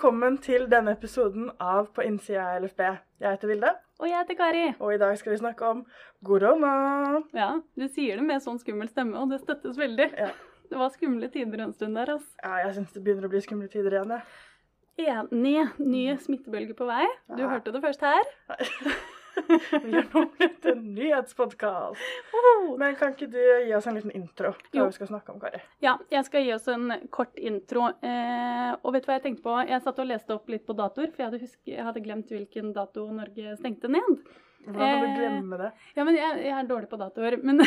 velkommen til denne episoden av På innsida av LFB. Jeg heter Vilde, Og jeg heter Kari. og i dag skal vi snakke om korona. Ja, du sier det med sånn skummel stemme, og det støttes veldig. Ja. Det var skumle tider en stund der, altså. Ja, jeg syns det begynner å bli skumle tider igjen, jeg. Enig. Ny smittebølge på vei. Du Ja. hørte det først her. Vi har nå blitt en nyhetspodkast. Men kan ikke du gi oss en liten intro til hva vi skal snakke om, Kari? Ja, jeg skal gi oss en kort intro. Eh, og vet du hva jeg tenkte på? Jeg satt og leste opp litt på datoer, for jeg hadde, husk, jeg hadde glemt hvilken dato Norge stengte ned. Hvordan kan du Eh, glemme det? Ja, men jeg, jeg er dårlig på datoer. Men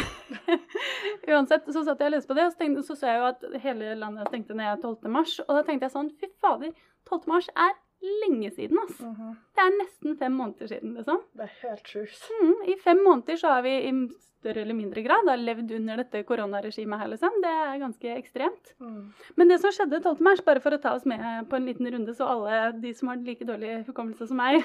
uansett, så satt jeg og leste på det, og så, tenkte, så så jeg jo at hele landet stengte ned 12. mars. Og da tenkte jeg sånn, fy fader, 12. mars er lenge siden, ass. Mhm. Det er nesten fem måneder siden, liksom. Det er helt sjukt. Mm, I fem måneder så har vi i større eller mindre grad har levd under dette koronaregimet her, liksom. Det er ganske ekstremt. Mm. Men det som skjedde 12. mars, bare for å ta oss med på en liten runde, så alle de som har like dårlig hukommelse som meg,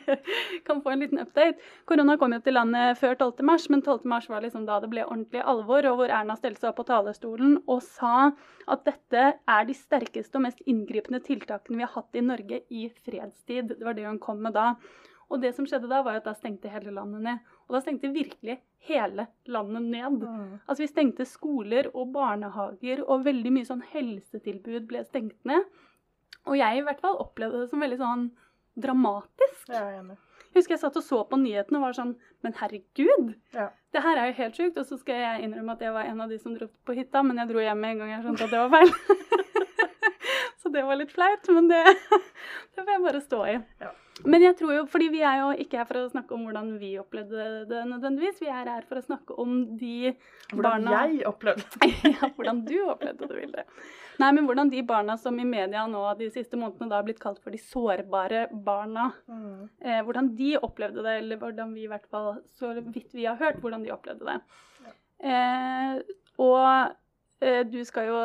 kan få en liten update. Korona kom jo til landet før 12. mars, men 12. mars var liksom da det ble ordentlig alvor, og hvor Erna stelte seg opp på talerstolen og sa at dette er de sterkeste og mest inngripende tiltakene vi har hatt i Norge i fredstid. Det var det hun kom med da. Og det som skjedde da, var at da stengte hele landet ned. Og da stengte virkelig hele landet ned. Mm. Altså Vi stengte skoler og barnehager, og veldig mye sånn helsetilbud ble stengt ned. Og jeg i hvert fall opplevde det som veldig sånn dramatisk. Jeg er enig. Jeg husker jeg satt og så på nyhetene og var sånn Men herregud! Ja. Det her er jo helt sjukt. Og så skal jeg innrømme at jeg var en av de som dro på hytta, men jeg dro hjem med en gang jeg skjønte at det var feil. så det var litt flaut, men det, det får jeg bare stå i. Ja. Men jeg tror jo, fordi vi er jo ikke her for å snakke om hvordan vi opplevde det nødvendigvis, vi er her for å snakke om de Hvordan barna jeg opplevde det. ja, hvordan du opplevde det, Vilde. Nei, men hvordan de barna som i media nå de siste månedene da har blitt kalt for de sårbare barna, Mm. eh, hvordan de opplevde det, eller hvordan vi i hvert fall, så vidt vi har hørt, hvordan de opplevde det. Eh, og du skal jo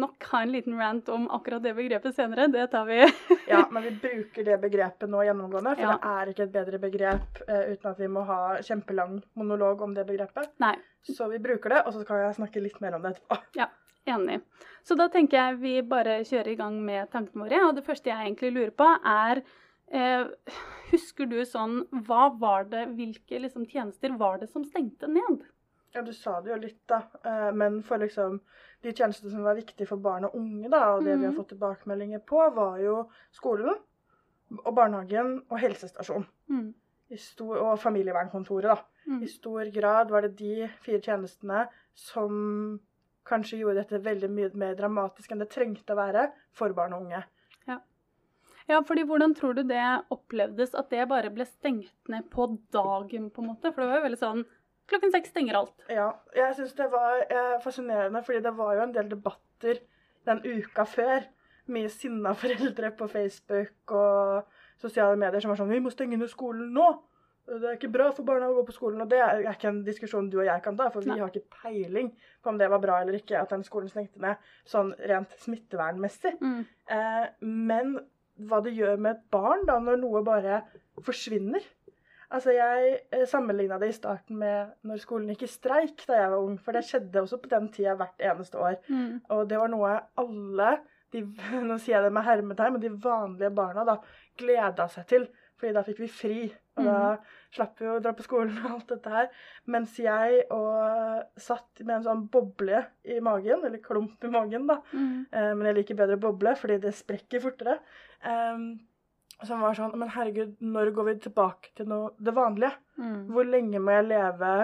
nok ha en liten rant om akkurat det begrepet senere, det tar vi. Ja, men vi bruker det begrepet nå gjennomgående, for Ja. det er ikke et bedre begrep eh, uten at vi må ha kjempelang monolog om det begrepet. Nei, Så vi bruker det, og så kan jeg snakke litt mer om det etterpå. Ja, enig. Så da tenker jeg vi bare kjører i gang med tankene våre, og det første jeg egentlig lurer på er eh, Husker du sånn Hva var det, hvilke liksom, tjenester var det som stengte ned? Ja, du sa det jo litt, da. eh, Men for liksom de tjenestene som var viktige for barn og unge, da, og det vi har Mhm. fått tilbakemeldinger på, var jo skolen og barnehagen og helsestasjon. Mm. Stor, og familievernkontoret, da. Mm. I stor grad var det de fire tjenestene som kanskje gjorde dette veldig mye mer dramatisk enn det trengte å være for barn og unge. Ja. Ja, fordi hvordan tror du det opplevdes at det bare ble stengt ned på dagen, på en måte? For det var jo veldig sånn Klokken seks stenger alt. Ja, jeg syns det var eh, fascinerende, fordi det var jo en del debatter den uka før. Mye sinna foreldre på Facebook og sosiale medier som var sånn 'Vi må stenge ned skolen nå!' Det er ikke bra for barna å gå på skolen. Og det er ikke en diskusjon du og jeg kan ta, for vi Nei. har ikke peiling på om det var bra eller ikke at den skolen stengte ned, sånn rent smittevernmessig. Mm. Eh, men hva det gjør med et barn da, når noe bare forsvinner. Altså, Jeg eh, sammenligna det i starten med når skolen gikk i streik da jeg var ung. For det skjedde også på den tida hvert eneste år. Mm. Og det var noe alle, de, nå sier jeg det med hermetegn, men de vanlige barna da gleda seg til. Fordi da fikk vi fri, og da slapp vi å dra på skolen og alt dette her. Mens jeg og satt med en sånn boble i magen, eller klump i magen, da. Mm. Eh, men jeg liker bedre boble, fordi det sprekker fortere. Um, som var sånn Men herregud, når går vi tilbake til noe, det vanlige? Mm. Hvor lenge må jeg leve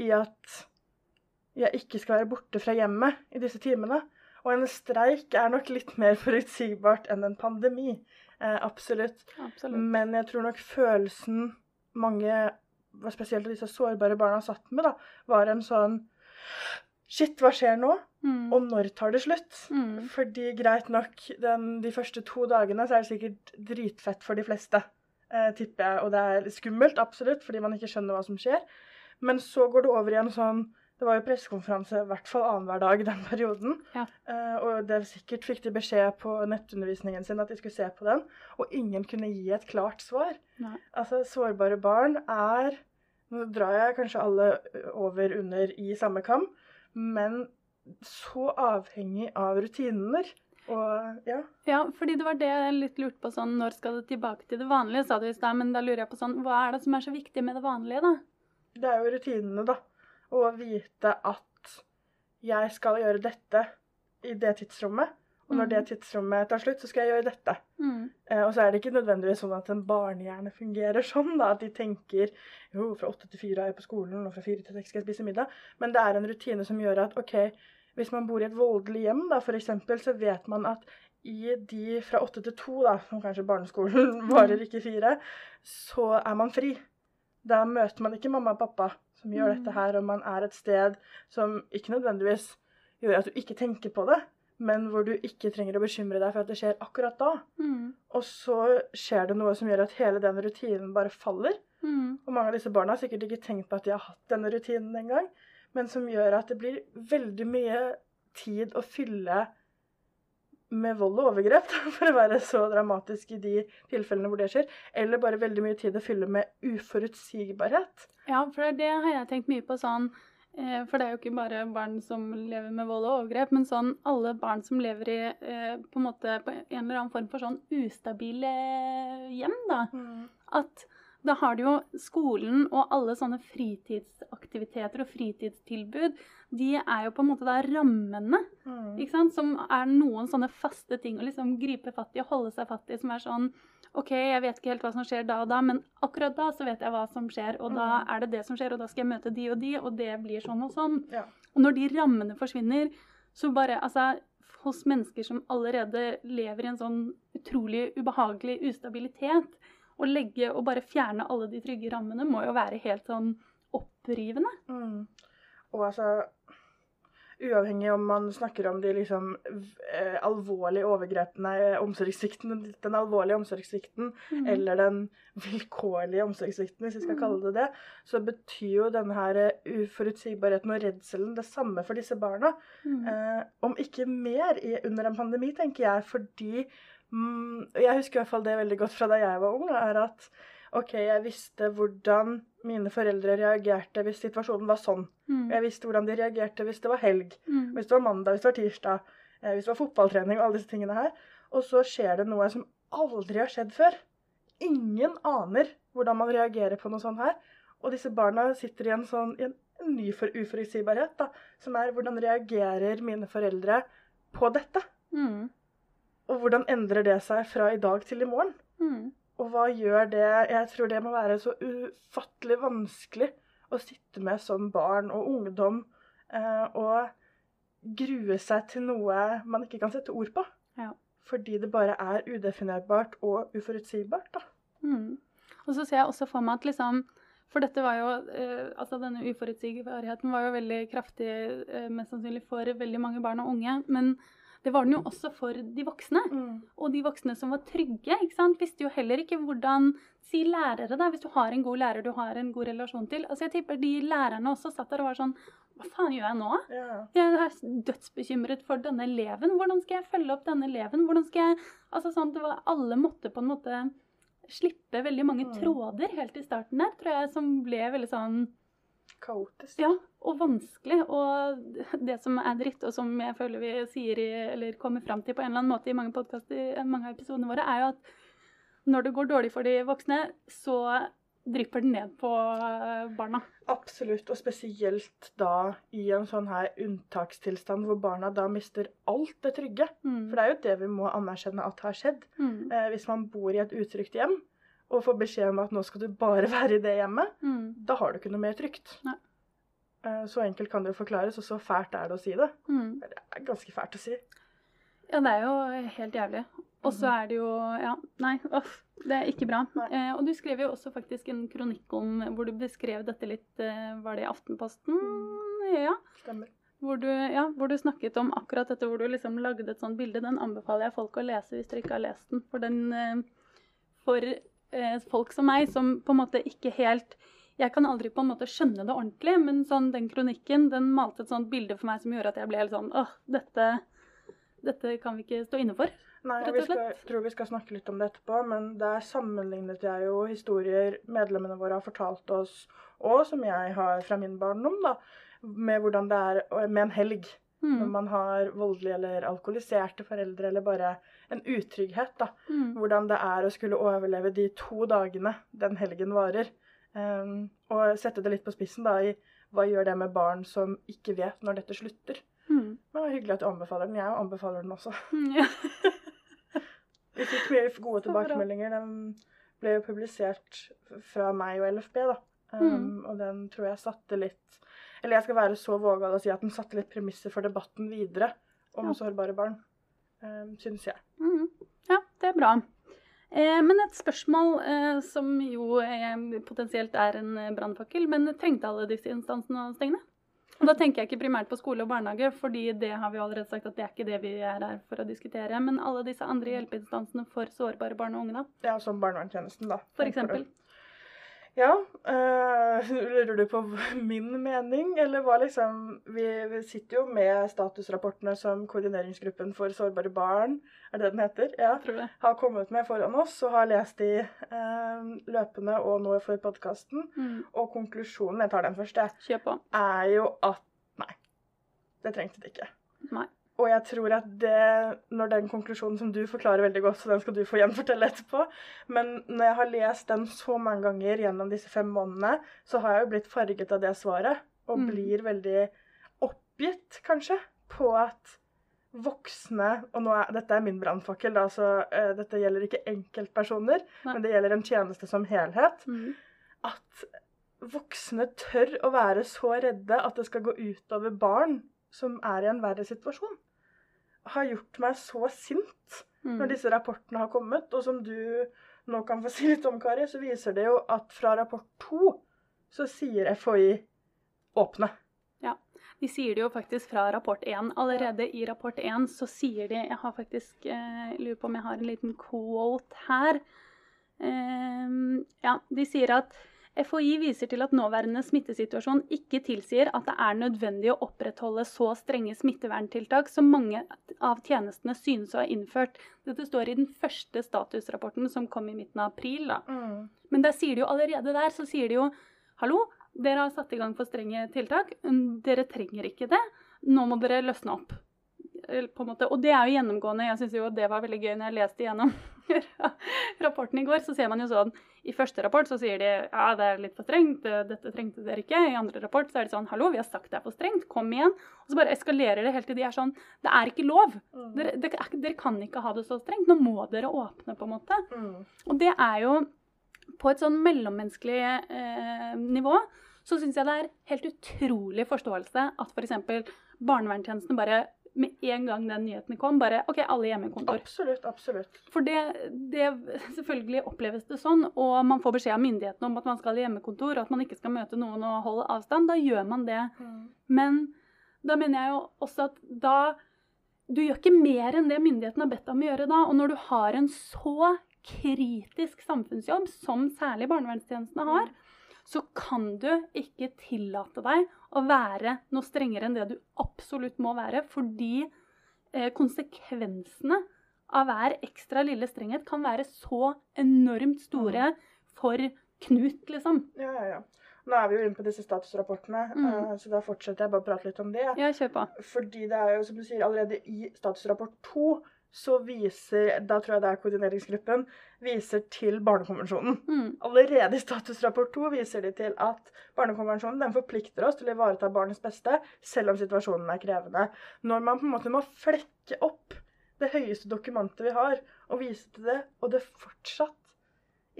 i at jeg ikke skal være borte fra hjemmet i disse timene? Og en streik er nok litt mer forutsigbart enn en pandemi. Eh, absolutt. Absolutt. Men jeg tror nok følelsen mange, spesielt disse sårbare barna satt med, da, var en sånn Shit, hva skjer nå? Mm. Og når tar det slutt? Mm. Fordi greit nok, den, de første to dagene så er det sikkert dritfett for de fleste, eh, tipper jeg. Og det er skummelt, absolutt, fordi man ikke skjønner hva som skjer. Men så går det over i en sånn Det var jo pressekonferanse i hvert fall annenhver dag den perioden. Ja. Eh, og det sikkert fikk de beskjed på nettundervisningen sin at de skulle se på den, og ingen kunne gi et klart svar. Nei. Altså, sårbare barn er Nå drar jeg kanskje alle over under i samme kam, men så avhengig av rutiner Og ja. Ja, fordi det var det jeg litt lurte på sånn, når skal det tilbake til det vanlige, sa du i sted, men da lurer jeg på sånn, hva er det som er så viktig med det vanlige, da? Det er jo rutinene, da. Å vite at jeg skal gjøre dette i det tidsrommet. Og når det tidsrommet tar slutt, så skal jeg gjøre dette. Mm. Eh, og så er det ikke nødvendigvis sånn at en barnehjerne fungerer sånn, da, at de tenker jo, fra åtte til fire er jeg på skolen, og fra fire til seks skal jeg spise middag. Men det er en rutine som gjør at OK, hvis man bor i et voldelig hjem, da, eksempel, så vet man at i de fra åtte til to, da, som kanskje barneskolen varer ikke fire, så er man fri. Da møter man ikke mamma og pappa som gjør Mm. dette her, og man er et sted som ikke nødvendigvis gjør at du ikke tenker på det, men hvor du ikke trenger å bekymre deg for at det skjer akkurat da. Mm. Og så skjer det noe som gjør at hele den rutinen bare faller. Mm. Og mange av disse barna har sikkert ikke tenkt på at de har hatt denne rutinen engang, men som gjør at det blir veldig mye tid å fylle med vold og overgrep, for å være så dramatisk i de tilfellene hvor det skjer. Eller bare veldig mye tid å fylle med uforutsigbarhet. Ja, for det har jeg tenkt mye på sånn eh, For det er jo ikke bare barn som lever med vold og overgrep, men sånn alle barn som lever i eh, på en måte på en eller annen form for sånn ustabile hjem, da. At da har du jo skolen og alle sånne fritidsaktiviteter og fritidstilbud. De er jo på en måte da rammene, Mm. ikke sant? som er noen sånne faste ting å liksom gripe fatt i og holde seg fatt i. Som er sånn OK, jeg vet ikke helt hva som skjer da og da, men akkurat da så vet jeg hva som skjer. Og da Mm. er det det som skjer, og da skal jeg møte de og de, og det blir sånn og sånn. Ja. Og når de rammene forsvinner, så bare Altså, hos mennesker som allerede lever i en sånn utrolig ubehagelig ustabilitet, å legge og bare fjerne alle de trygge rammene må jo være helt sånn opprivende. Mm. Og altså Uavhengig om man snakker om de liksom eh, alvorlige overgrepene, eh, omsorgssvikten, den alvorlige omsorgssvikten, Mm. eller den vilkårlige omsorgssvikten, hvis vi skal kalle det det, så betyr jo denne her eh, uforutsigbarheten og redselen det samme for disse barna. Mm. Eh, om ikke mer i, under en pandemi, tenker jeg, fordi mm, Jeg husker i hvert fall det veldig godt fra da jeg var ung, er at OK, jeg visste hvordan mine foreldre reagerte hvis situasjonen var sånn. Mm. Jeg visste hvordan de reagerte hvis det var helg, Mm. hvis det var mandag, hvis det var tirsdag, eh, hvis det var fotballtrening og alle disse tingene her. Og så skjer det noe som aldri har skjedd før. Ingen aner hvordan man reagerer på noe sånt her. Og disse barna sitter i en sånn i en, ny for uforutsigbarhet, da, som er hvordan reagerer mine foreldre på dette? Mm. Og hvordan endrer det seg fra i dag til i morgen? Mm. Og hva gjør det Jeg tror det må være så ufattelig vanskelig å sitte med som barn og ungdom eh, og grue seg til noe man ikke kan sette ord på. Ja. Fordi det bare er udefinerbart og uforutsigbart. da. Mm. Og så ser jeg også for meg at liksom For dette var jo eh, Altså denne uforutsigbarheten var jo veldig kraftig eh, mest sannsynlig for veldig mange barn og unge. Men det var den jo også for de voksne. Og de voksne som var trygge, ikke sant? visste jo heller ikke hvordan Si lærere, da. Hvis du har en god lærer du har en god relasjon til. Altså Jeg tipper de lærerne også satt der og var sånn Hva faen gjør jeg nå? Yeah. Jeg er dødsbekymret for denne eleven. Hvordan skal jeg følge opp denne eleven? Hvordan skal jeg Altså sånn, det var, Alle måtte på en måte slippe veldig mange Mm. tråder helt i starten der, tror jeg, som ble veldig sånn Kaotisk. Ja, og vanskelig. Og det som er dritt, og som jeg føler vi sier i, eller kommer fram til på en eller annen måte i mange podkaster, mange av episodene våre, er jo at når det går dårlig for de voksne, så drypper den ned på eh, barna. Absolutt, og spesielt da i en sånn her unntakstilstand hvor barna da mister alt det trygge. Mm. For det er jo det vi må anerkjenne at har skjedd. Mm. Eh, hvis man bor i et utrygt hjem og får beskjed om at nå skal du bare være i det hjemmet, Mm. da har du ikke noe mer trygt. Nei. Eh, Så enkelt kan det jo forklares, og så fælt er det å si det. Mm. Det er ganske fælt å si. Ja, det er jo helt jævlig. Og så er det jo Ja, nei, uff. Det er ikke bra. Eh, og du skrev jo også faktisk en kronikk om hvor du beskrev dette litt eh, Var det i Aftenposten? Ja. Stemmer. Hvor du, ja, hvor du snakket om akkurat dette, hvor du liksom lagde et sånt bilde. Den anbefaler jeg folk å lese hvis dere ikke har lest den. For den eh, For folk som meg, som på en måte ikke helt Jeg kan aldri på en måte skjønne det ordentlig, men sånn, den kronikken den malte et sånt bilde for meg som gjorde at jeg ble helt sånn Åh, dette, dette kan vi ikke stå inne for. Nei, jeg skal, tror vi skal snakke litt om det etterpå, men der sammenlignet jeg jo historier medlemmene våre har fortalt oss, og som jeg har fra min barndom, da, med hvordan det er med en helg. Når Mm. man har voldelige eller alkoholiserte foreldre, eller bare en utrygghet. da. Mm. Hvordan det er å skulle overleve de to dagene den helgen varer. Um, og sette det litt på spissen da, i hva gjør det med barn som ikke vet når dette slutter. Mm. Men det var hyggelig at du anbefaler den. Jeg anbefaler den også. Mm, ja. Vi fikk mye gode tilbakemeldinger. Den ble jo publisert fra meg og LFB, da. Um. Og den tror jeg satte litt Eller jeg skal være så vågal å si at den satte litt premisser for debatten videre om Ja. sårbare barn. Um, Syns jeg. Mm. ja, det er bra. Eh, men et spørsmål eh, som jo eh, potensielt er en eh, brannfakkel, men trengte alle disse instansene å stenge ned? Og da tenker jeg ikke primært på skole og barnehage, fordi det har vi allerede sagt at det er ikke det vi er her for å diskutere. Men alle disse andre hjelpeinstansene for sårbare barn og unge, da. Ja, som barnevernstjenesten, da. For eksempel. Ja. øh, lurer du på min mening, eller hva liksom vi, vi sitter jo med statusrapportene som Koordineringsgruppen for sårbare barn, er det den heter? Ja. Tror det? Har kommet med foran oss og har lest de øh, løpende og nå for podkasten. Mm. Og konklusjonen, jeg tar den først, jeg, er jo at nei. Det trengte det ikke. Nei. Og jeg tror at det, når den konklusjonen som du forklarer veldig godt, så den skal du få gjenfortelle etterpå, men når jeg har lest den så mange ganger gjennom disse fem månedene, så har jeg jo blitt farget av det svaret, og Mm. blir veldig oppgitt, kanskje, på at voksne Og er, dette er min brannfakkel, da, så uh, dette gjelder ikke enkeltpersoner, Nei. men det gjelder en tjeneste som helhet. Mm. At voksne tør å være så redde at det skal gå utover barn som er i en verre situasjon, har gjort meg så sint Mm. når disse rapportene har kommet. Og som du nå kan få si litt om, Kari, så viser det jo at fra rapport to så sier FHI åpne. Ja. De sier det jo faktisk fra rapport 1. Allerede i rapport 1 så sier de Jeg har faktisk eh, lurer på om jeg har en liten quote her. Ehm, ja, de sier at FHI viser til at nåværende smittesituasjon ikke tilsier at det er nødvendig å opprettholde så strenge smitteverntiltak som mange av tjenestene synes å ha innført. Dette står i den første statusrapporten som kom i midten av april. Da. Men der sier de jo allerede der, så sier de jo Hallo, dere har satt i gang for strenge tiltak. Mm, Dere trenger ikke det. Nå må dere løsne opp. Og det er jo gjennomgående. Jeg syns jo det var veldig gøy når jeg leste gjennom rapporten i går. Så ser man jo sånn I første rapport så sier de ja, det er litt for strengt, dette trengte dere ikke. I andre rapport så er det sånn hallo, vi har sagt det er for strengt, kom igjen. Og så bare eskalerer det helt til de er sånn det er ikke lov. Mm. Dere, det er dere kan ikke ha det så strengt. Nå må dere åpne, på en måte. Mm. Og det er jo på et sånn mellommenneskelig eh, nivå så syns jeg det er helt utrolig forståelse at f.eks. barnevernstjenesten bare med en gang den nyheten kom, bare OK, alle hjemmekontor. Absolutt, absolutt. For det, det Selvfølgelig oppleves det sånn, og man får beskjed av myndighetene om at man skal i hjemmekontor, og at man ikke skal møte noen og holde avstand. Da gjør man det. Men da mener jeg jo også at da Du gjør ikke mer enn det myndighetene har bedt om å gjøre da. Og når du har en så kritisk samfunnsjobb som særlig barnevernstjenestene har, så kan du ikke tillate deg å være noe strengere enn det du absolutt må være, fordi eh, konsekvensene av hver ekstra lille strenghet kan være så enormt store for Knut, liksom. Ja, ja, ja. Nå er vi jo inne på disse statusrapportene, Mm. eh, så da fortsetter jeg bare å prate litt om det. Ja, kjør på. Fordi det er jo, som du sier, allerede i statusrapport to så viser, da tror jeg det er koordineringsgruppen, viser til Barnekonvensjonen. Mm. Allerede i statusrapport to viser de til at Barnekonvensjonen den forplikter oss til å ivareta barnets beste, selv om situasjonen er krevende. Når man på en måte må flekke opp det høyeste dokumentet vi har, og vise til det, og det fortsatt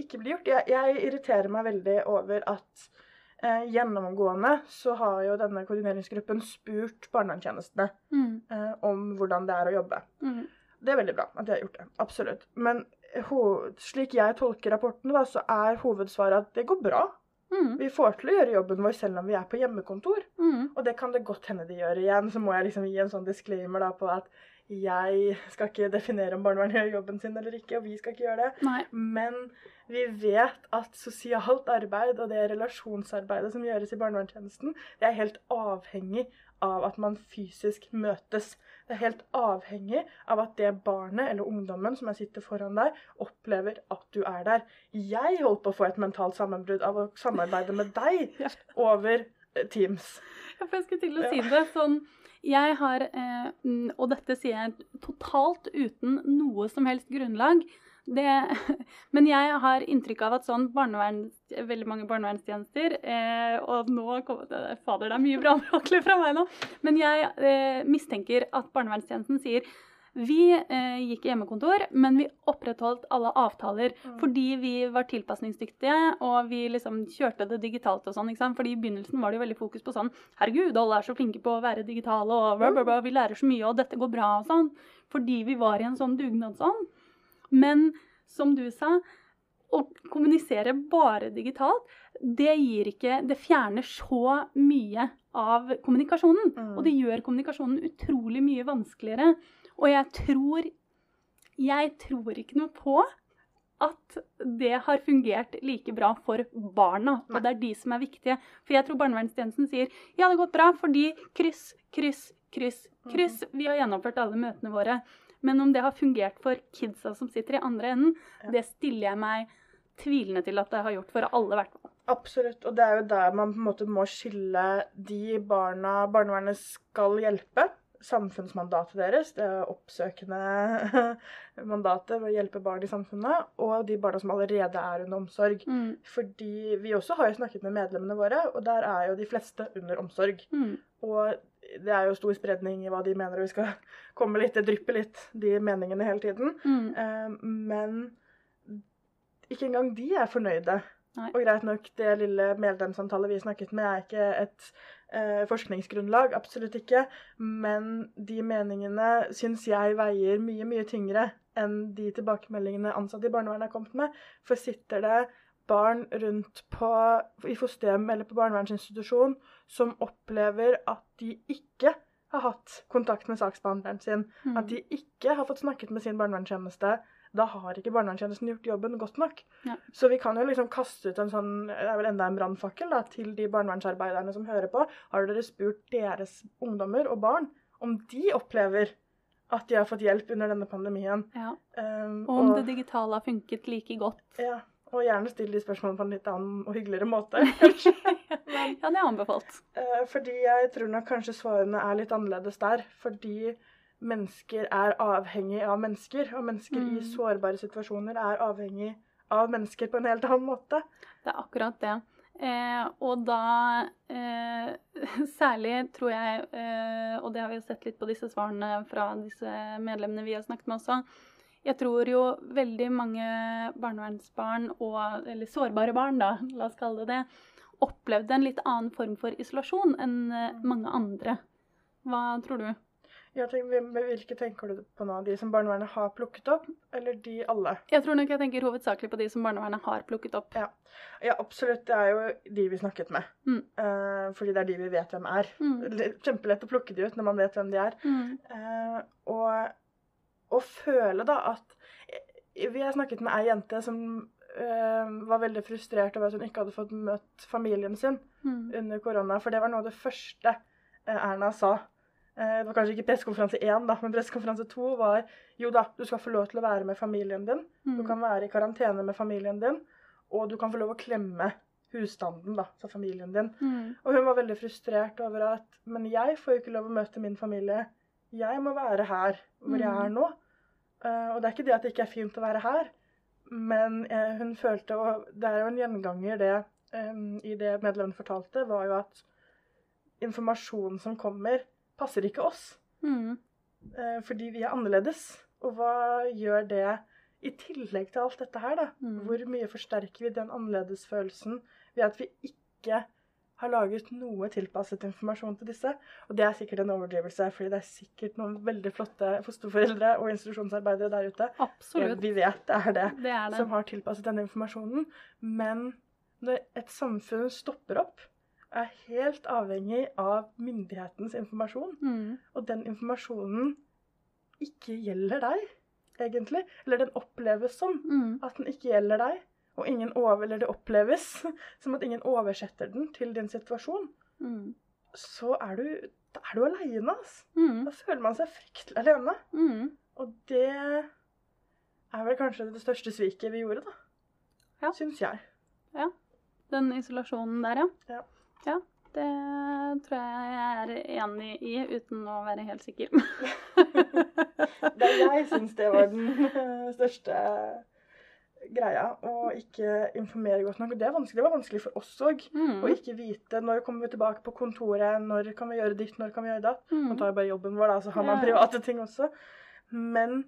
ikke blir gjort. Jeg, jeg irriterer meg veldig over at eh, gjennomgående så har jo denne koordineringsgruppen spurt barnevernstjenestene Mm. eh, om hvordan det er å jobbe. Mm. Det er veldig bra at de har gjort det. Absolutt. Men ho slik jeg tolker rapportene, da, så er hovedsvaret at det går bra. Mm. Vi får til å gjøre jobben vår selv om vi er på hjemmekontor. Mm. Og det kan det godt hende de gjør igjen. Så må jeg liksom gi en sånn disclaimer da på at jeg skal ikke definere om barnevernet gjør jobben sin eller ikke, og vi skal ikke gjøre det. Nei. Men vi vet at sosialt arbeid og det relasjonsarbeidet som gjøres i barnevernstjenesten, det er helt avhengig av at man fysisk møtes. Det er helt avhengig av at det barnet eller ungdommen som sitter foran deg, opplever at du er der. Jeg holdt på å få et mentalt sammenbrudd av å samarbeide med deg over eh, Teams. Ja, for jeg skulle til å si det sånn Jeg har, eh, mm, og dette sier jeg totalt uten noe som helst grunnlag, det, men jeg har inntrykk av at sånn barnevern, veldig mange barnevernstjenester eh, Og nå kommer Fader, det er mye brannfakler fra meg nå. Men jeg eh, mistenker at barnevernstjenesten sier vi eh, gikk i hjemmekontor, men vi opprettholdt alle avtaler Mm. fordi vi var tilpasningsdyktige og vi liksom kjørte det digitalt og sånn. ikke sant? Fordi I begynnelsen var det jo veldig fokus på sånn Herregud, alle er så flinke på å være digitale og blah, blah, blah, vi lærer så mye og dette går bra og sånn. Fordi vi var i en sånn dugnadsånd. Men som du sa, å kommunisere bare digitalt, det gir ikke Det fjerner så mye av kommunikasjonen. Mm. Og det gjør kommunikasjonen utrolig mye vanskeligere. Og jeg tror Jeg tror ikke noe på at det har fungert like bra for barna. Og det er de som er viktige. For jeg tror barnevernstjenesten sier ja, det har gått bra fordi kryss, kryss, kryss, kryss. Vi har gjennomført alle møtene våre. Men om det har fungert for kidsa som sitter i andre enden, Ja. det stiller jeg meg tvilende til at det har gjort for alle, i hvert fall. Absolutt. Og det er jo der man på en måte må skille de barna barnevernet skal hjelpe. Samfunnsmandatet deres, det oppsøkende mandatet ved å hjelpe barn i samfunnet, og de barna som allerede er under omsorg. Mm. Fordi vi også har jo snakket med medlemmene våre, og der er jo de fleste under omsorg. Mm. Og det er jo stor spredning i hva de mener, og vi skal komme litt, det drypper litt, de meningene hele tiden. Mm. Eh, men ikke engang de er fornøyde. Nei. Og greit nok, det lille medlemsantallet vi snakket med, er ikke et eh, forskningsgrunnlag. Absolutt ikke. Men de meningene syns jeg veier mye, mye tyngre enn de tilbakemeldingene ansatte i barnevernet har kommet med. For sitter det barn rundt på, i fosterhjem eller på barnevernsinstitusjon som opplever at de ikke har hatt kontakt med saksbehandleren sin, Mm. at de ikke har fått snakket med sin barnevernstjeneste, da har ikke barnevernstjenesten gjort jobben godt nok. Ja. Så vi kan jo liksom kaste ut en sånn, det er vel enda en brannfakkel til de barnevernsarbeiderne som hører på. Har dere spurt deres ungdommer og barn om de opplever at de har fått hjelp under denne pandemien? Ja. Um, Og om det digitale har funket like godt. ja, og gjerne still de spørsmålene på en litt annen og hyggeligere måte, kanskje. Men, Ja, det er anbefalt. Uh, Fordi jeg tror nok kanskje svarene er litt annerledes der. Fordi mennesker er avhengig av mennesker, og mennesker i Mm. sårbare situasjoner er avhengig av mennesker på en helt annen måte. Det er akkurat det. Eh, og da eh, Særlig tror jeg, eh, og det har vi jo sett litt på disse svarene fra disse medlemmene vi har snakket med også, jeg tror jo veldig mange barnevernsbarn, og, eller sårbare barn, da, la oss kalle det det, opplevde en litt annen form for isolasjon enn eh, mange andre. Hva tror du? Tenker, Hvilke tenker du på nå? De som barnevernet har plukket opp, eller de alle? Jeg tror nok jeg tenker hovedsakelig på de som barnevernet har plukket opp. Ja, absolutt. Det er jo de vi snakket med. Mm. Uh, fordi det er de vi vet hvem er. Mm. Kjempelett å plukke de ut når man vet hvem de er. Mm. Uh, og, og føle da at eh, Vi har snakket med ei jente som var veldig frustrert over at hun ikke hadde fått møtt familien sin Mm. under korona. For det var noe av det første Erna sa. Eh, det var kanskje ikke pressekonferanse én, da, men pressekonferanse to var jo da, du skal få lov til å være med familien din. Du Mm. kan være i karantene med familien din, og du kan få lov å klemme husstanden, da, så familien din. Mm. Og hun var veldig frustrert over at Men jeg får jo ikke lov å møte min familie. Jeg må være her hvor jeg Mm. er nå. Uh, og det er ikke det at det ikke er fint å være her, men uh, hun følte Og det er jo en gjenganger, det um, i det medlemmene fortalte, var jo at informasjonen som kommer, passer ikke oss. Mm. eh, fordi vi er annerledes. Og hva gjør det i tillegg til alt dette her, da? Mm. Hvor mye forsterker vi den annerledesfølelsen ved at vi ikke har laget noe tilpasset informasjon til disse? Og det er sikkert en overdrivelse, fordi det er sikkert noen veldig flotte fosterforeldre og institusjonsarbeidere der ute. Ja, Absolutt. vi vet det er det. Det er det. Som har tilpasset denne informasjonen. Men når et samfunn stopper opp, er helt avhengig av myndighetens informasjon, Mm. og den informasjonen ikke gjelder deg, egentlig, eller den oppleves som Mm. at den ikke gjelder deg, og ingen over, eller det oppleves som at ingen oversetter den til din situasjon, Mm. så er du, da er du aleine, altså. Mm. Da føler man seg fryktelig alene. Mm. Og det er vel kanskje det største sviket vi gjorde, da. Ja. Syns jeg. Den isolasjonen der, ja. Ja. Ja, Det tror jeg jeg er enig i, uten å være helt sikker. Det jeg syns det var den eh, største greia. Å ikke informere godt nok. Det, det var vanskelig for oss òg. Mm. Å ikke vite når kommer vi tilbake på kontoret, når kan vi gjøre ditt, når kan vi gjøre datt. Mm. Man tar jo bare jobben vår, da, så har man private ting også. Men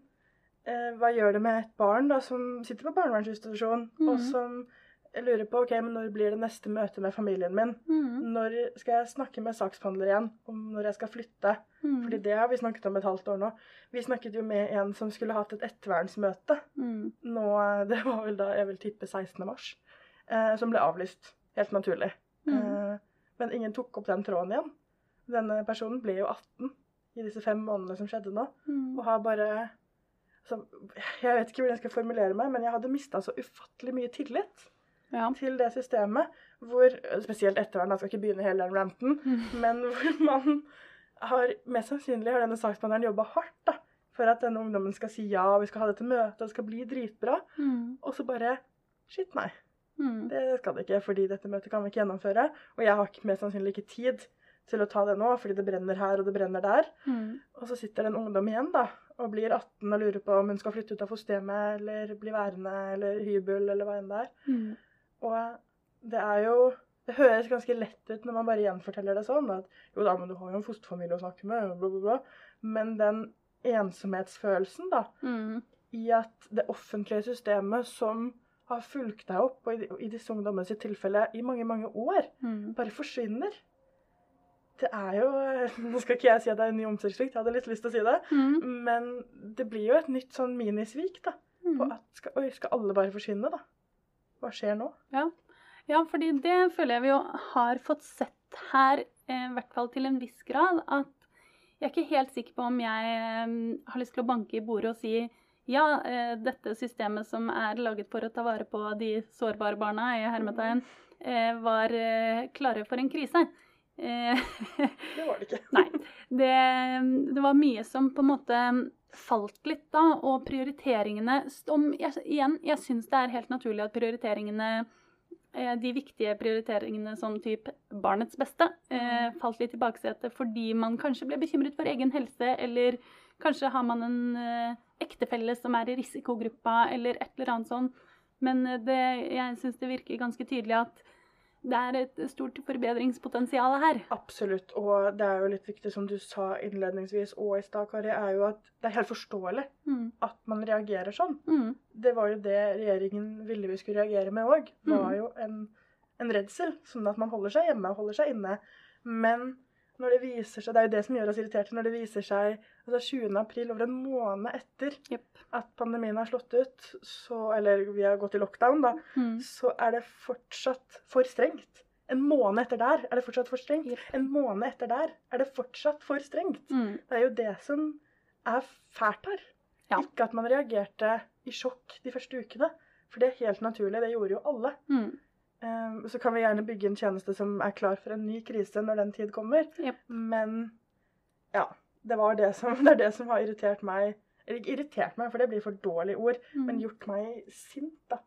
eh, hva gjør det med et barn da, som sitter på barnevernsinstitusjon, og Mhm. Som lurer på ok, men når blir det neste møte med familien min? Mm. Når skal jeg snakke med saksbehandler igjen om når jeg skal flytte? Mm. Fordi det har vi snakket om et halvt år nå. Vi snakket jo med en som skulle hatt et ettervernsmøte. Mm. Nå, det var vel da jeg vil tippe 16. mars. Eh, som ble avlyst. Helt naturlig. Mm. Eh, men ingen tok opp den tråden igjen. Denne personen ble jo 18 i disse fem månedene som skjedde nå. Mm. Og har bare altså, Jeg vet ikke hvordan jeg skal formulere meg, men jeg hadde mista så ufattelig mye tillit Ja. til det systemet. Hvor, spesielt ettervern, jeg skal ikke begynne hele den ranten, Mm. men hvor man har Mest sannsynlig har denne saksbehandleren jobba hardt da, for at denne ungdommen skal si ja, vi skal ha dette møtet, og det skal bli dritbra. Mm. Og så bare Shit, nei. Mm. Det skal det ikke, fordi dette møtet kan vi ikke gjennomføre. Og jeg har ikke, mest sannsynlig ikke tid til å ta det nå, fordi det brenner her og det brenner der. Mm. Og så sitter det en ungdom igjen da, og blir 18 og lurer på om hun skal flytte ut av fosterhjemmet eller bli værende eller hybel eller hva enn det er. Mm. Og det er jo Det høres ganske lett ut når man bare gjenforteller det sånn. At jo da, men du har jo en fosterfamilie å snakke med, bla, bla, bla. Men den ensomhetsfølelsen, da, Mm. i at det offentlige systemet som har fulgt deg opp, og i, i disse ungdommene sitt tilfelle i mange, mange år, Mm. bare forsvinner. Det er jo Nå skal ikke jeg si at det er en ny omsorgssvikt, jeg hadde litt lyst til å si det. Mm. Men det blir jo et nytt sånn minisvik, da. På Mm. at skal, Oi, skal alle bare forsvinne, da? Hva skjer nå? Ja, fordi det føler jeg vi jo har fått sett her, eh, i hvert fall til en viss grad, at jeg er ikke helt sikker på om jeg eh, har lyst til å banke i bordet og si ja, eh, dette systemet som er laget for å ta vare på de sårbare barna, i hermetegn, var klare for en krise. Det var det ikke. Nei. Det, det var mye som på en måte falt litt da, og prioriteringene om, jeg, Igjen, jeg syns det er helt naturlig at prioriteringene eh, de viktige prioriteringene som typ barnets beste eh, falt litt i baksetet fordi man kanskje ble bekymret for egen helse, eller kanskje har man en eh, ektefelle som er i risikogruppa, eller et eller annet sånn. Men det, jeg syns det virker ganske tydelig at det er et stort forbedringspotensial her. Absolutt. Og det er jo litt viktig, som du sa innledningsvis og i stad, Kari, er jo at det er helt forståelig Mm. at man reagerer sånn. Mm. Det var jo det regjeringen ville vi skulle reagere med òg. Det var Mm. jo en, en redsel, sånn at man holder seg hjemme og holder seg inne. Men når det viser seg, det er jo det som gjør oss irriterte, når det viser seg altså 20. april, over en måned etter yep. at pandemien har slått ut, så, eller vi har gått i lockdown, da, Mm. så er det fortsatt for strengt. En måned etter der er det fortsatt for strengt. Yep. En måned etter der er det fortsatt for strengt. Mm. Det er jo det som er fælt her. Ja. Ikke at man reagerte i sjokk de første ukene. For det er helt naturlig. Det gjorde jo alle. Mm. Eh, Så kan vi gjerne bygge en tjeneste som er klar for en ny krise når den tid kommer. Yep. Men ja. Det, var det, som, det er det som har irritert meg. Eller ikke irritert meg, for det blir for dårlig ord. Mm. Men gjort meg sint, da.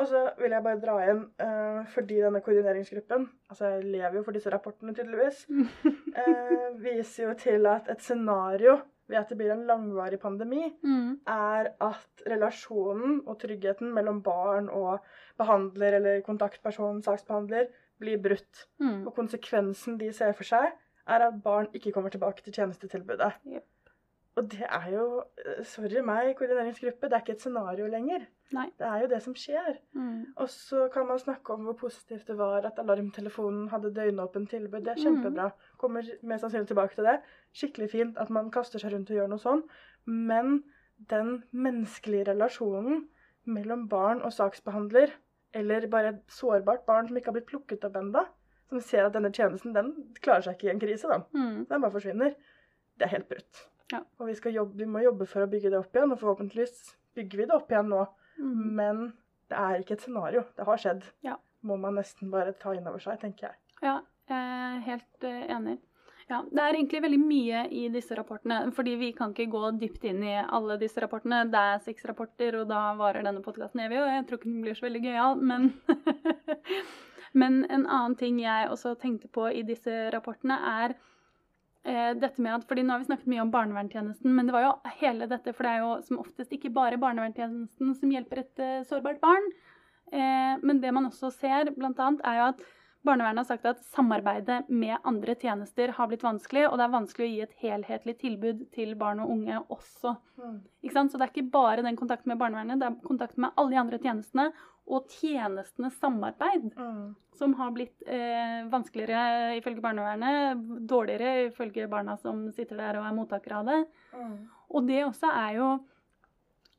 Og så vil jeg bare dra inn, uh, fordi denne koordineringsgruppen Altså, jeg lever jo for disse rapportene, tydeligvis. uh, viser jo til at et scenario ved at det blir en langvarig pandemi, Mm. er at relasjonen og tryggheten mellom barn og behandler eller kontaktperson, saksbehandler, blir brutt. Mm. Og konsekvensen de ser for seg, er at barn ikke kommer tilbake til tjenestetilbudet. Jepp. Og det er jo, eh, sorry meg, koordineringsgruppe, det er ikke et scenario lenger. Nei. Det er jo det som skjer. Mm. Og så kan man snakke om hvor positivt det var at alarmtelefonen hadde døgnåpent tilbud. Det er kjempebra. Kommer mest sannsynlig tilbake til det. Skikkelig fint at man kaster seg rundt og gjør noe sånn. Men den menneskelige relasjonen mellom barn og saksbehandler, eller bare et sårbart barn som ikke har blitt plukket opp ennå, som ser at denne tjenesten den klarer seg ikke i en krise, da. Mm. Den bare forsvinner. Det er helt brutt. Ja. Og vi, jobbe, vi må jobbe for å bygge det opp igjen, og forhåpentligvis bygger vi det opp igjen nå. Mm. Men det er ikke et scenario. Det har skjedd. Ja. Må man nesten bare ta inn over seg, tenker jeg. Ja, er helt eh, enig. Ja, det er egentlig veldig mye i disse rapportene, fordi vi kan ikke gå dypt inn i alle disse rapportene. Det er seks rapporter, og da varer denne podkasten evig, og jeg tror ikke den blir så veldig gøyal, men Men en annen ting jeg også tenkte på i disse rapportene, er eh, dette med at fordi Nå har vi snakket mye om barnevernstjenesten, men det var jo hele dette, for det er jo som oftest ikke bare barnevernstjenesten som hjelper et eh, sårbart barn. Eh, men det man også ser, annet, er jo at Barnevernet har sagt at samarbeidet med andre tjenester har blitt vanskelig, og det er vanskelig å gi et helhetlig tilbud til barn og unge også. Mm. Så det er ikke bare den kontakten med barnevernet, det er kontakten med alle de andre tjenestene, og tjenestenes samarbeid Mm. som har blitt eh, vanskeligere ifølge barnevernet, dårligere ifølge barna som sitter der og er mottakere av det. Mm. Og det også er jo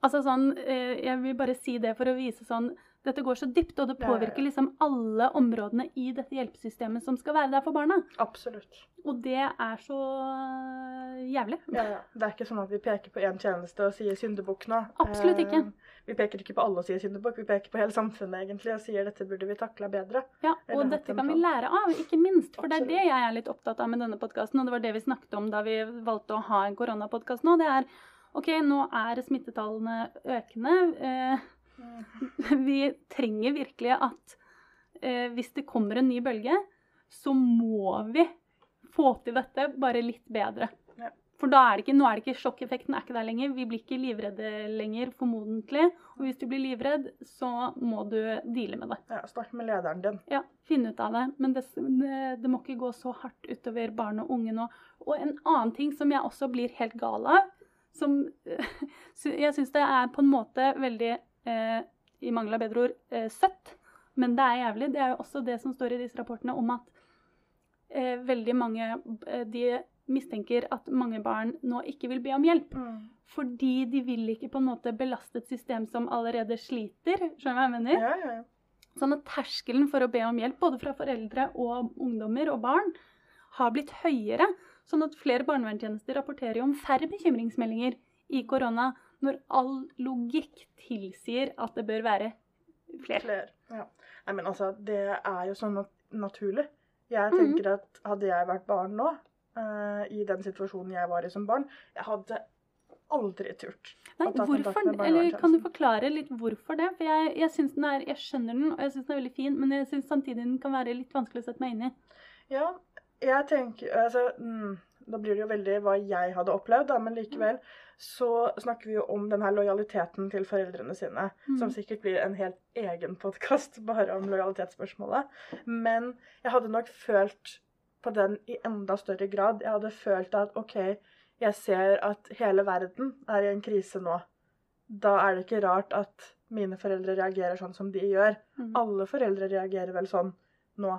Altså sånn eh, Jeg vil bare si det for å vise sånn Dette går så dypt, og det påvirker liksom alle områdene i dette hjelpesystemet som skal være der for barna. Absolutt. Og det er så eh, jævlig. Ja, ja. Det er ikke sånn at vi peker på én tjeneste og sier syndebukk nå. Absolutt ikke. Eh, Vi peker ikke på alle og sier syndebukk, vi peker på hele samfunnet egentlig og sier dette burde vi takle bedre. Ja, og dette kan vi lære av, ikke minst. For det er det jeg er litt opptatt av med denne podkasten, og det var det vi snakket om da vi valgte å ha en koronapodkast nå. Det er OK, nå er smittetallene økende. Eh, vi trenger virkelig at eh, hvis det kommer en ny bølge, så må vi få til dette bare litt bedre. Ja. For da er det ikke, nå er det ikke sjokkeffekten er ikke der lenger. Vi blir ikke livredde lenger, formodentlig. Og hvis du blir livredd, så må du deale med det. Ja, Snakk med lederen din. Ja, finne ut av det. Men det, det, det må ikke gå så hardt utover barn og unge nå. Og en annen ting som jeg også blir helt gal av, som Jeg syns det er på en måte veldig, eh, i mangel av bedre ord, eh, søtt. Men det er jævlig. Det er jo også det som står i disse rapportene om at eh, veldig mange eh, De mistenker at mange barn nå ikke vil be om hjelp. Fordi de vil ikke på en måte belaste et system som allerede sliter. Skjønner du hva jeg mener? Ja, ja, ja. Sånn at terskelen for å be om hjelp, både fra foreldre og ungdommer og barn, har blitt høyere. Sånn at flere barnevernstjenester rapporterer jo om færre bekymringsmeldinger i korona, når all logikk tilsier at det bør være flere. Flere. Ja. Nei, men altså, det er jo sånn nat naturlig. Jeg Mhm. tenker at hadde jeg vært barn nå, uh, i den situasjonen jeg var i som barn, jeg hadde aldri turt Nei, hvorfor, eller kan du forklare litt hvorfor det? For jeg, jeg den er, jeg skjønner den, og jeg syns den er veldig fin, men jeg syns samtidig den kan være litt vanskelig å sette meg inn i. Ja, jeg tenker altså, mm, Da blir det jo veldig hva jeg hadde opplevd, da, men likevel så snakker vi jo om denne lojaliteten til foreldrene sine, Mm. som sikkert blir en helt egen podkast bare om lojalitetsspørsmålet. Men jeg hadde nok følt på den i enda større grad. Jeg hadde følt at OK, jeg ser at hele verden er i en krise nå. Da er det ikke rart at mine foreldre reagerer sånn som de gjør. Mm. Alle foreldre reagerer vel sånn nå.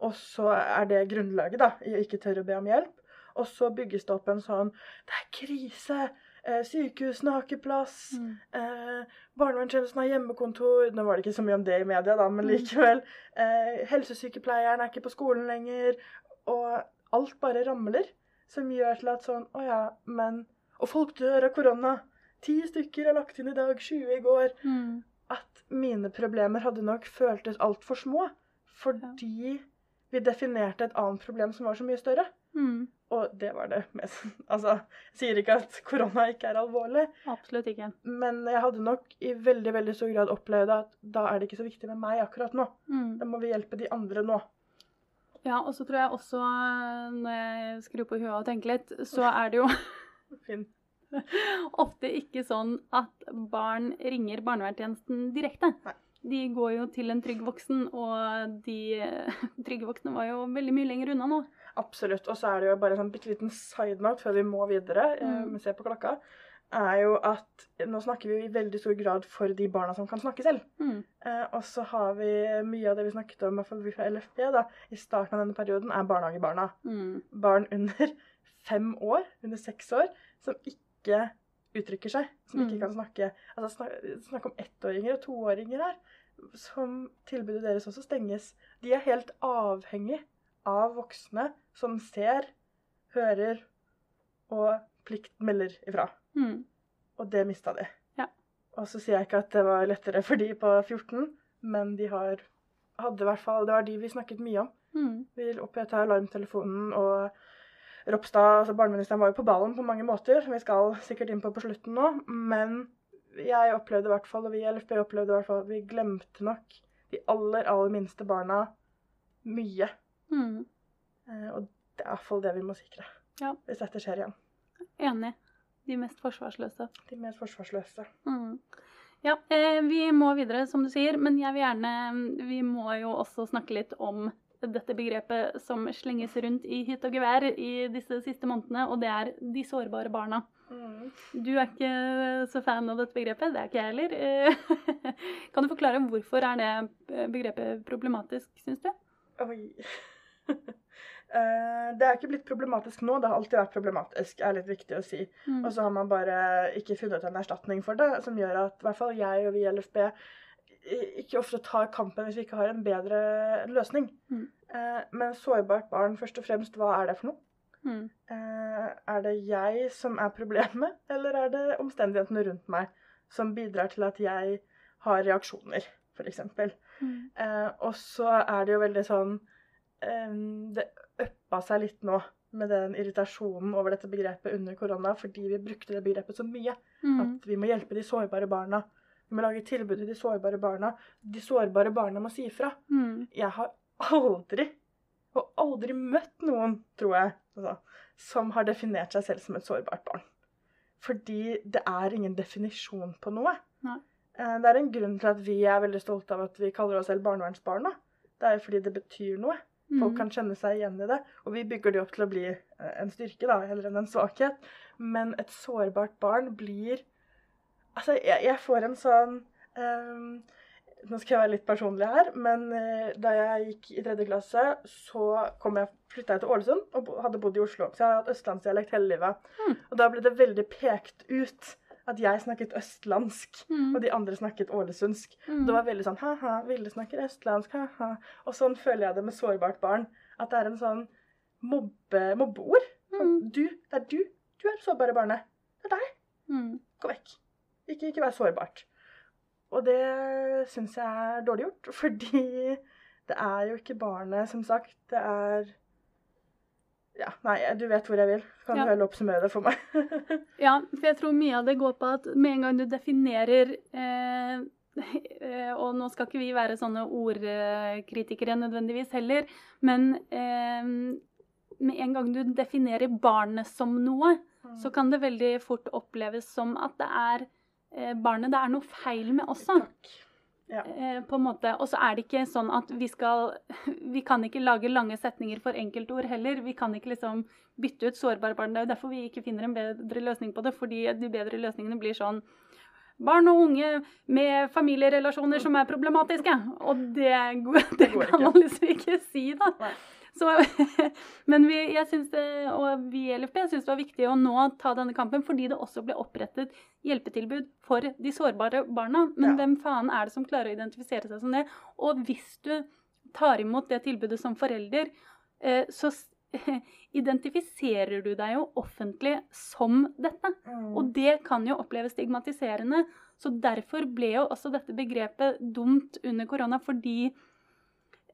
Og så er det grunnlaget, da, i å ikke tørre å be om hjelp. Og så bygges det opp en sånn Det er krise! Eh, sykehusene har ikke plass. Mm. Eh, Barnevernstjenesten har hjemmekontor. Nå var det ikke så mye om det i media, da, men Mm. likevel. Eh, helsesykepleieren er ikke på skolen lenger. Og alt bare ramler. Som gjør til at sånn Å ja, men Og folk dør av korona. Ti stykker er lagt inn i dag, 20 i går Mm. at mine problemer hadde nok føltes altfor små. Fordi vi definerte et annet problem som var så mye større. Mm. Og det var det mest. Altså, jeg sier ikke at korona ikke er alvorlig, Absolutt ikke. men jeg hadde nok i veldig veldig stor grad opplevd at da er det ikke så viktig med meg akkurat nå. Mm. Da må vi hjelpe de andre nå. Ja, og så tror jeg også, eh, når jeg skrur på huet og tenker litt, så er det jo Finn. ofte ikke sånn at barn ringer barnevernstjenesten direkte. Nei. De går jo til en trygg voksen, og de trygge voksne var jo veldig mye lenger unna nå. Absolutt. Og så er det jo bare en sånn bitte liten side note før vi må videre, eh, Mm. vi ser på klokka, er jo at nå snakker vi i veldig stor grad for de barna som kan snakke selv. Mm. Eh, og så har vi mye av det vi snakket om fra LFB da, i starten av denne perioden, er barnehagebarna. Mm. Barn under fem år, under seks år, som ikke uttrykker seg. Som ikke Mm. kan snakke. Altså snak, snakk om ettåringer og toåringer her. Som tilbudet deres også stenges. De er helt avhengig av voksne som ser, hører og plikt melder ifra. Mm. Og det mista de. Ja. Og så sier jeg ikke at det var lettere for de på 14, men de har hadde i hvert fall, Det var de vi snakket mye om. Mm. Vi opprettet alarmtelefonen, og Ropstad, altså barneministeren, var jo på ballen på mange måter, som vi skal sikkert inn på på slutten nå. Men jeg opplevde i hvert fall, og vi i LFB opplevde i hvert fall, at vi glemte nok de aller, aller minste barna mye. Mm. Eh, og det er i hvert fall det vi må sikre. Ja. Hvis dette skjer igjen. Enig. De mest forsvarsløse. De mest forsvarsløse. Mm. Ja, eh, vi må videre, som du sier, men jeg vil gjerne Vi må jo også snakke litt om dette begrepet som slenges rundt i hytt og gevær i disse siste månedene, og det er de sårbare barna. Mm. Du er ikke så fan av dette begrepet, det er ikke jeg heller. Eh, Kan du forklare hvorfor er det begrepet problematisk, syns du? Oi. Eh, det er ikke blitt problematisk nå, det har alltid vært problematisk, er litt viktig å si. Mm. Og så har man bare ikke funnet en erstatning for det, som gjør at i hvert fall jeg og vi i LFB ikke ofte tar kampen hvis vi ikke har en bedre løsning. Mm. Eh, Men sårbart barn, først og fremst, hva er det for noe? Mm. Eh, Er det jeg som er problemet, eller er det omstendighetene rundt meg som bidrar til at jeg har reaksjoner, f.eks.? Mm. Eh, og så er det jo veldig sånn eh, Det uppa seg litt nå med den irritasjonen over dette begrepet under korona, fordi vi brukte det begrepet så mye. Mm. At vi må hjelpe de sårbare barna. Vi må lage tilbud til de sårbare barna. De sårbare barna må si ifra. Mm. Jeg har aldri, og aldri møtt noen, tror jeg, altså, som har definert seg selv som et sårbart barn. Fordi det er ingen definisjon på noe. Nei. Eh, Det er en grunn til at vi er veldig stolte av at vi kaller oss selv barnevernsbarna. Det er jo fordi det betyr noe. Folk Mm. kan kjenne seg igjen i det. Og vi bygger det opp til å bli eh, en styrke, da, heller enn en svakhet. Men et sårbart barn blir Altså, jeg, jeg får en sånn um, Nå skal jeg være litt personlig her, men uh, da jeg gikk i tredje klasse, så kom jeg, flytta jeg til Ålesund og hadde bodd i Oslo. Så jeg har hatt østlandsdialekt hele livet. Mm. Og da ble det veldig pekt ut at jeg snakket østlandsk, Mm. og de andre snakket ålesundsk. Mm. Det var veldig sånn ha-ha, Vilde snakker østlandsk, ha-ha. Og sånn føler jeg det med sårbart barn. At det er en sånn mobbe, mobbeord. Sånn, Mm. du, det er du. Du er det sårbare barnet. Det er deg. Mm. Gå vekk. Ikke, ikke vær sårbart. Og det syns jeg er dårlig gjort, fordi det er jo ikke barnet, som sagt. Det er Ja, nei, du vet hvor jeg vil. Kan Ja. vel oppsummere det for meg? Ja, for jeg tror mye av det går på at med en gang du definerer eh, Og nå skal ikke vi være sånne ordkritikere nødvendigvis heller, men eh, med en gang du definerer barnet som noe, så kan det veldig fort oppleves som at det er barnet det er noe feil med også. Takk. Ja. Eh, på en måte. Og så er det ikke sånn at vi skal Vi kan ikke lage lange setninger for enkeltord heller. Vi kan ikke liksom bytte ut sårbare barn. Det er jo derfor vi ikke finner en bedre løsning på det. Fordi de bedre løsningene blir sånn Barn og unge med familierelasjoner som er problematiske. Og det, går- det kan man liksom ikke si, da. Nei. Så, men vi, jeg synes det, og vi i LFP syns det var viktig å nå ta denne kampen fordi det også ble opprettet hjelpetilbud for de sårbare barna. Men Ja. hvem faen er det som klarer å identifisere seg som det? Og hvis du tar imot det tilbudet som forelder, eh, så identifiserer du deg jo offentlig som dette. Mm. Og det kan jo oppleves stigmatiserende. Så derfor ble jo også dette begrepet dumt under korona, fordi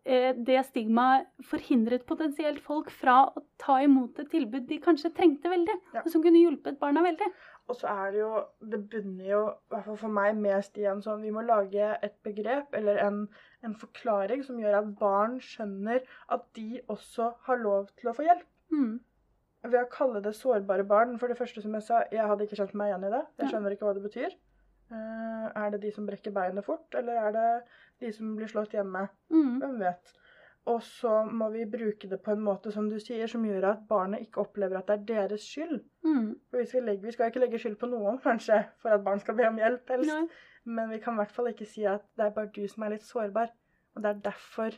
det stigmaet forhindret potensielt folk fra å ta imot et tilbud de kanskje trengte veldig, Ja. og som kunne hjulpet barna veldig. Og så er det jo Det bunner jo, i hvert fall for meg, mest i en sånn Vi må lage et begrep eller en, en forklaring som gjør at barn skjønner at de også har lov til å få hjelp. Mm. Ved å kalle det sårbare barn For det første, som jeg sa, jeg hadde ikke kjent meg igjen i det. Jeg skjønner ikke hva det betyr. Eh, er det de som brekker beinet fort, eller er det de som blir slått hjemme? Mm. Hvem vet? Og så må vi bruke det på en måte som du sier, som gjør at barnet ikke opplever at det er deres skyld. Mm. For vi skal, legge, vi skal ikke legge skyld på noen, kanskje, for at barn skal be om hjelp, helst. Nei. Men vi kan i hvert fall ikke si at det er bare du som er litt sårbar. Og det er derfor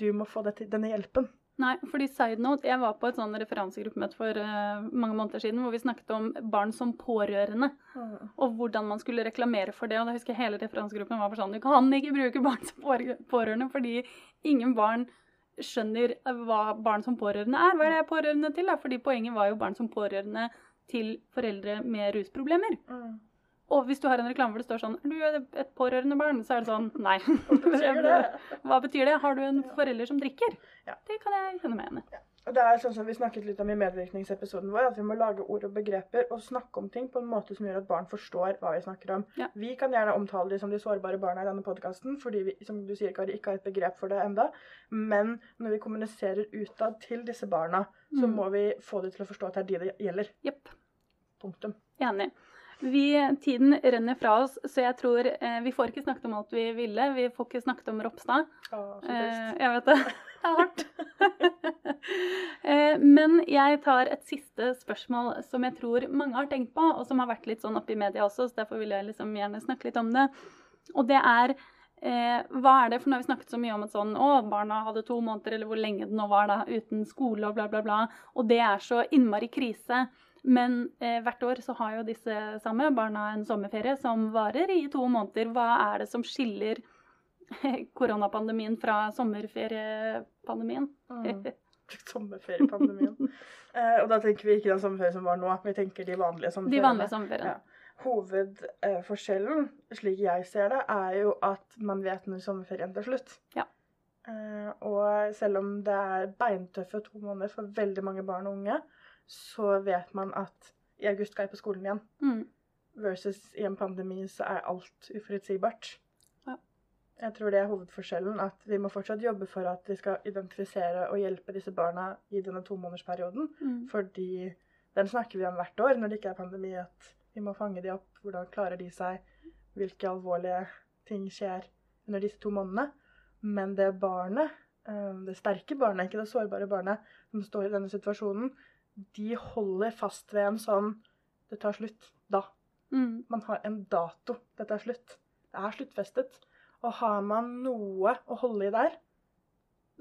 du må få denne hjelpen. Nei, fordi side note, jeg var på et sånn referansegruppemøte for uh, mange måneder siden hvor vi snakket om barn som pårørende, og hvordan man skulle reklamere for det. Og da husker jeg hele referansegruppen var for sånn Du kan ikke bruke barn som pårørende fordi ingen barn skjønner hva barn som pårørende er. Hva er det pårørende til? da? Fordi poenget var jo barn som pårørende til foreldre med rusproblemer. Mm. Og hvis du har en reklame hvor det står sånn Er du et pårørende barn? Så er det sånn Nei. Hva betyr det? Hva betyr det? Har du en forelder som drikker? Ja. Det kan jeg kjenne meg igjen i. Og det er sånn som vi snakket litt om i medvirkningsepisoden vår, at vi må lage ord og begreper og snakke om ting på en måte som gjør at barn forstår hva vi snakker om. Ja. Vi kan gjerne omtale de som de sårbare barna i denne podkasten, fordi vi som du sier, Kari, ikke har et begrep for det enda. Men når vi kommuniserer utad til disse barna, så Mm. må vi få dem til å forstå at det er de det gjelder. Yep. Punktum. Enig. Vi, tiden renner fra oss, så jeg tror eh, vi får ikke snakket om alt vi ville. Vi får ikke snakket om Ropstad. Å, Eh, jeg vet det. Det er hardt. eh, men jeg tar et siste spørsmål som jeg tror mange har tenkt på, og som har vært litt sånn oppe i media også, så derfor vil jeg liksom gjerne snakke litt om det. Og det er eh, hva er det, for nå har vi snakket så mye om at sånn, å, barna hadde to måneder, eller hvor lenge det nå var da, uten skole og bla, bla, bla. Og det er så innmari krise. Men eh, hvert år så har jo disse samme barna en sommerferie som varer i to måneder. Hva er det som skiller koronapandemien fra sommerferiepandemien? Mm. Sommerferiepandemien. eh, og da tenker vi ikke den sommerferien som var nå, vi tenker de vanlige sommerferiene. De vanlige sommerferiene. Ja. Hovedforskjellen, slik jeg ser det, er jo at man vet når sommerferien tar slutt. Ja. Eh, og selv om det er beintøffe to måneder for veldig mange barn og unge, så vet man at i august skal jeg på skolen igjen. Mm. Versus i en pandemi så er alt uforutsigbart. Ja. Jeg tror det er hovedforskjellen. At vi må fortsatt jobbe for at vi skal identifisere og hjelpe disse barna i denne tomånedersperioden. Mm. Fordi den snakker vi om hvert år når det ikke er pandemi. At vi må fange de opp. Hvordan klarer de seg? Hvilke alvorlige ting skjer under disse to månedene? Men det barnet, eh, det sterke barnet, ikke det sårbare barnet, som står i denne situasjonen, de holder fast ved en sånn Det tar slutt da. Mm. Man har en dato. Dette er slutt. Det er sluttfestet. Og har man noe å holde i der,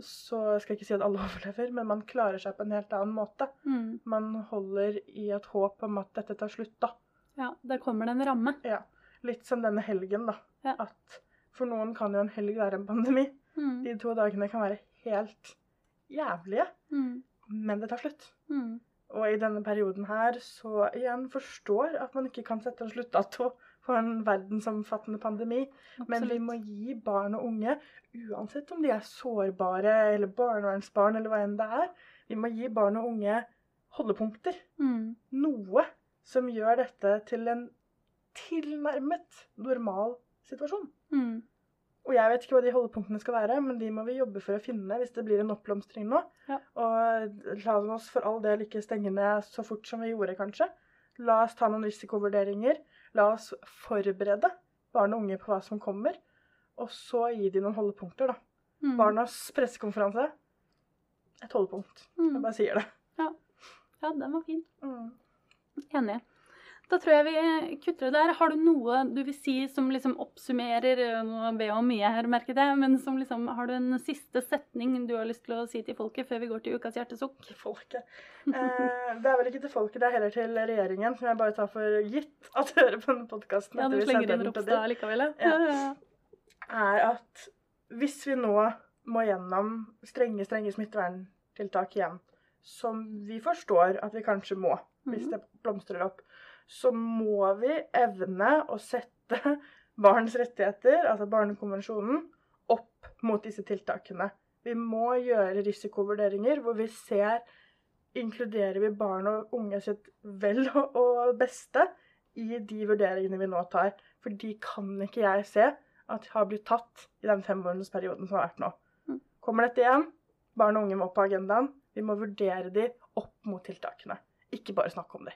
så skal jeg ikke si at alle overlever, men man klarer seg på en helt annen måte. Mm. Man holder i et håp om at dette tar slutt, da. Ja, der kommer det en ramme. Ja. Litt som denne helgen, da. Ja. At for noen kan jo en helg være en pandemi. Mm. De to dagene kan være helt jævlige, Mm. Men det tar slutt. Mm. Og i denne perioden her så igjen forstår at man ikke kan sette en sluttdato på en verdensomfattende pandemi. Men vi må gi barn og unge, uansett om de er sårbare eller barnevernsbarn eller hva enn det er, vi må gi barn og unge holdepunkter. Mm. Noe som gjør dette til en tilnærmet normal situasjon. Mm. Og jeg vet ikke hva de holdepunktene skal være, men de må vi jobbe for å finne hvis det blir en oppblomstring nå. Ja. Og la oss for all del ikke stenge ned så fort som vi gjorde, kanskje. La oss ta noen risikovurderinger. La oss forberede barn og unge på hva som kommer. Og så gi de noen holdepunkter, da. Mm. Barnas pressekonferanse. Et holdepunkt. Jeg Mm. bare sier det. Ja, den var fin. Mm. Enig. Da tror jeg vi kutter det der. Har du noe du vil si som liksom oppsummerer øh, Nå ber jeg om mye her, merket jeg, men som liksom, har du en siste setning du har lyst til å si til folket før vi går til ukas hjertesukk? Til folket. Eh, det er vel ikke til folket, det er heller til regjeringen, som jeg bare tar for gitt at hører på denne podkasten. Ja, du slenger inn Ropstad likevel, Ja. ja? er at hvis vi nå må gjennom strenge, strenge smitteverntiltak igjen, som vi forstår at vi kanskje må hvis Mhm. det blomstrer opp, så må vi evne å sette barns rettigheter, altså Barnekonvensjonen, opp mot disse tiltakene. Vi må gjøre risikovurderinger hvor vi ser Inkluderer vi barn og unge sitt vel og- beste i de vurderingene vi nå tar? For de kan ikke jeg se at har blitt tatt i den femårsperioden som har vært nå. Mm. Kommer dette igjen? Barn og unge må på agendaen. Vi må vurdere de opp mot tiltakene. Ikke bare snakke om de.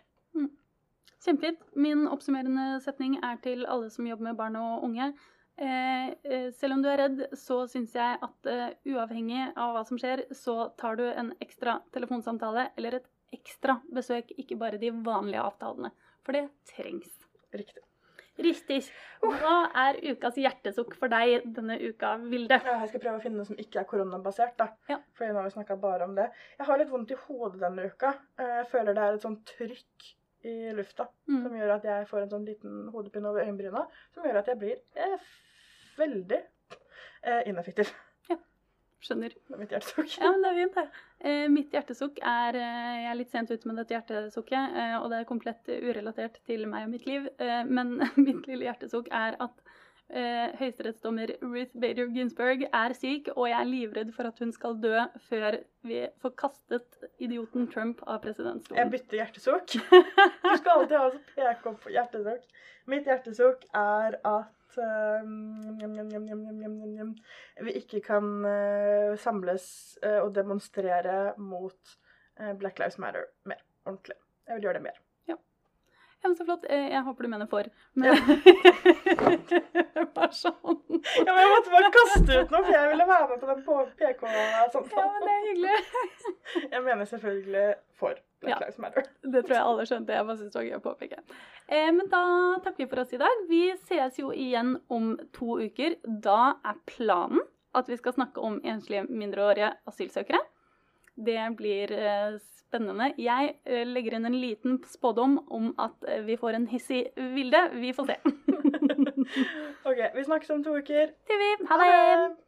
Kjempefint. Min oppsummerende setning er til alle som jobber med barn og unge. Eh, eh, selv om du er redd, så syns jeg at eh, uavhengig av hva som skjer, så tar du en ekstra telefonsamtale eller et ekstra besøk, ikke bare de vanlige avtalene. For det trengs. Riktig. Riktig. Hva er ukas hjertesukk for deg denne uka, Vilde? Ja, jeg skal prøve å finne noe som ikke er koronabasert. da. Ja. Fordi nå har vi snakka bare om det. Jeg har litt vondt i hodet denne uka. Eh, Jeg føler det er et sånt trykk i lufta Mm. som gjør at jeg får en sånn liten hodepine over øyenbryna. Som gjør at jeg blir eh, veldig eh, ineffektiv Skjønner. med mitt hjertesukk. Ja, men det er fint, det. Eh, mitt hjertesukk er eh, Jeg er litt sent ute med dette hjertesukket, eh, og det er komplett urelatert til meg og mitt liv. Eh, men mitt lille hjertesukk er at Eh, høyesterettsdommer Ruth Bader Ginsburg er syk, og jeg er livredd for at hun skal dø før vi får kastet idioten Trump av presidentstolen. Jeg bytter hjertesukk. Du skal alltid ha sånn så peke opp på hjertesukk. Mitt hjertesukk er at um, vi ikke kan uh, samles uh, og demonstrere mot uh, Black Lives Matter mer ordentlig. Jeg vil gjøre det mer. Ja, men Så flott. Eh, Jeg håper du mener for. Men Bare sånn. Ja, men Jeg måtte bare kaste ut noe, for jeg ville være med på den på PK. Ja, men det er hyggelig. Jeg mener selvfølgelig for Black Ja. Matter. Det tror jeg alle skjønte. Jeg bare synes det var gøy å påpeke. Eh, men da takker vi for oss i dag. Vi ses jo igjen om to uker. Da er planen at vi skal snakke om enslige mindreårige asylsøkere. Det blir eh, spennende. Jeg eh, legger inn en liten spådom om at eh, vi får en hissig Vilde. Vi får se. OK, vi snakkes om to uker. Det Ha det. Ha det!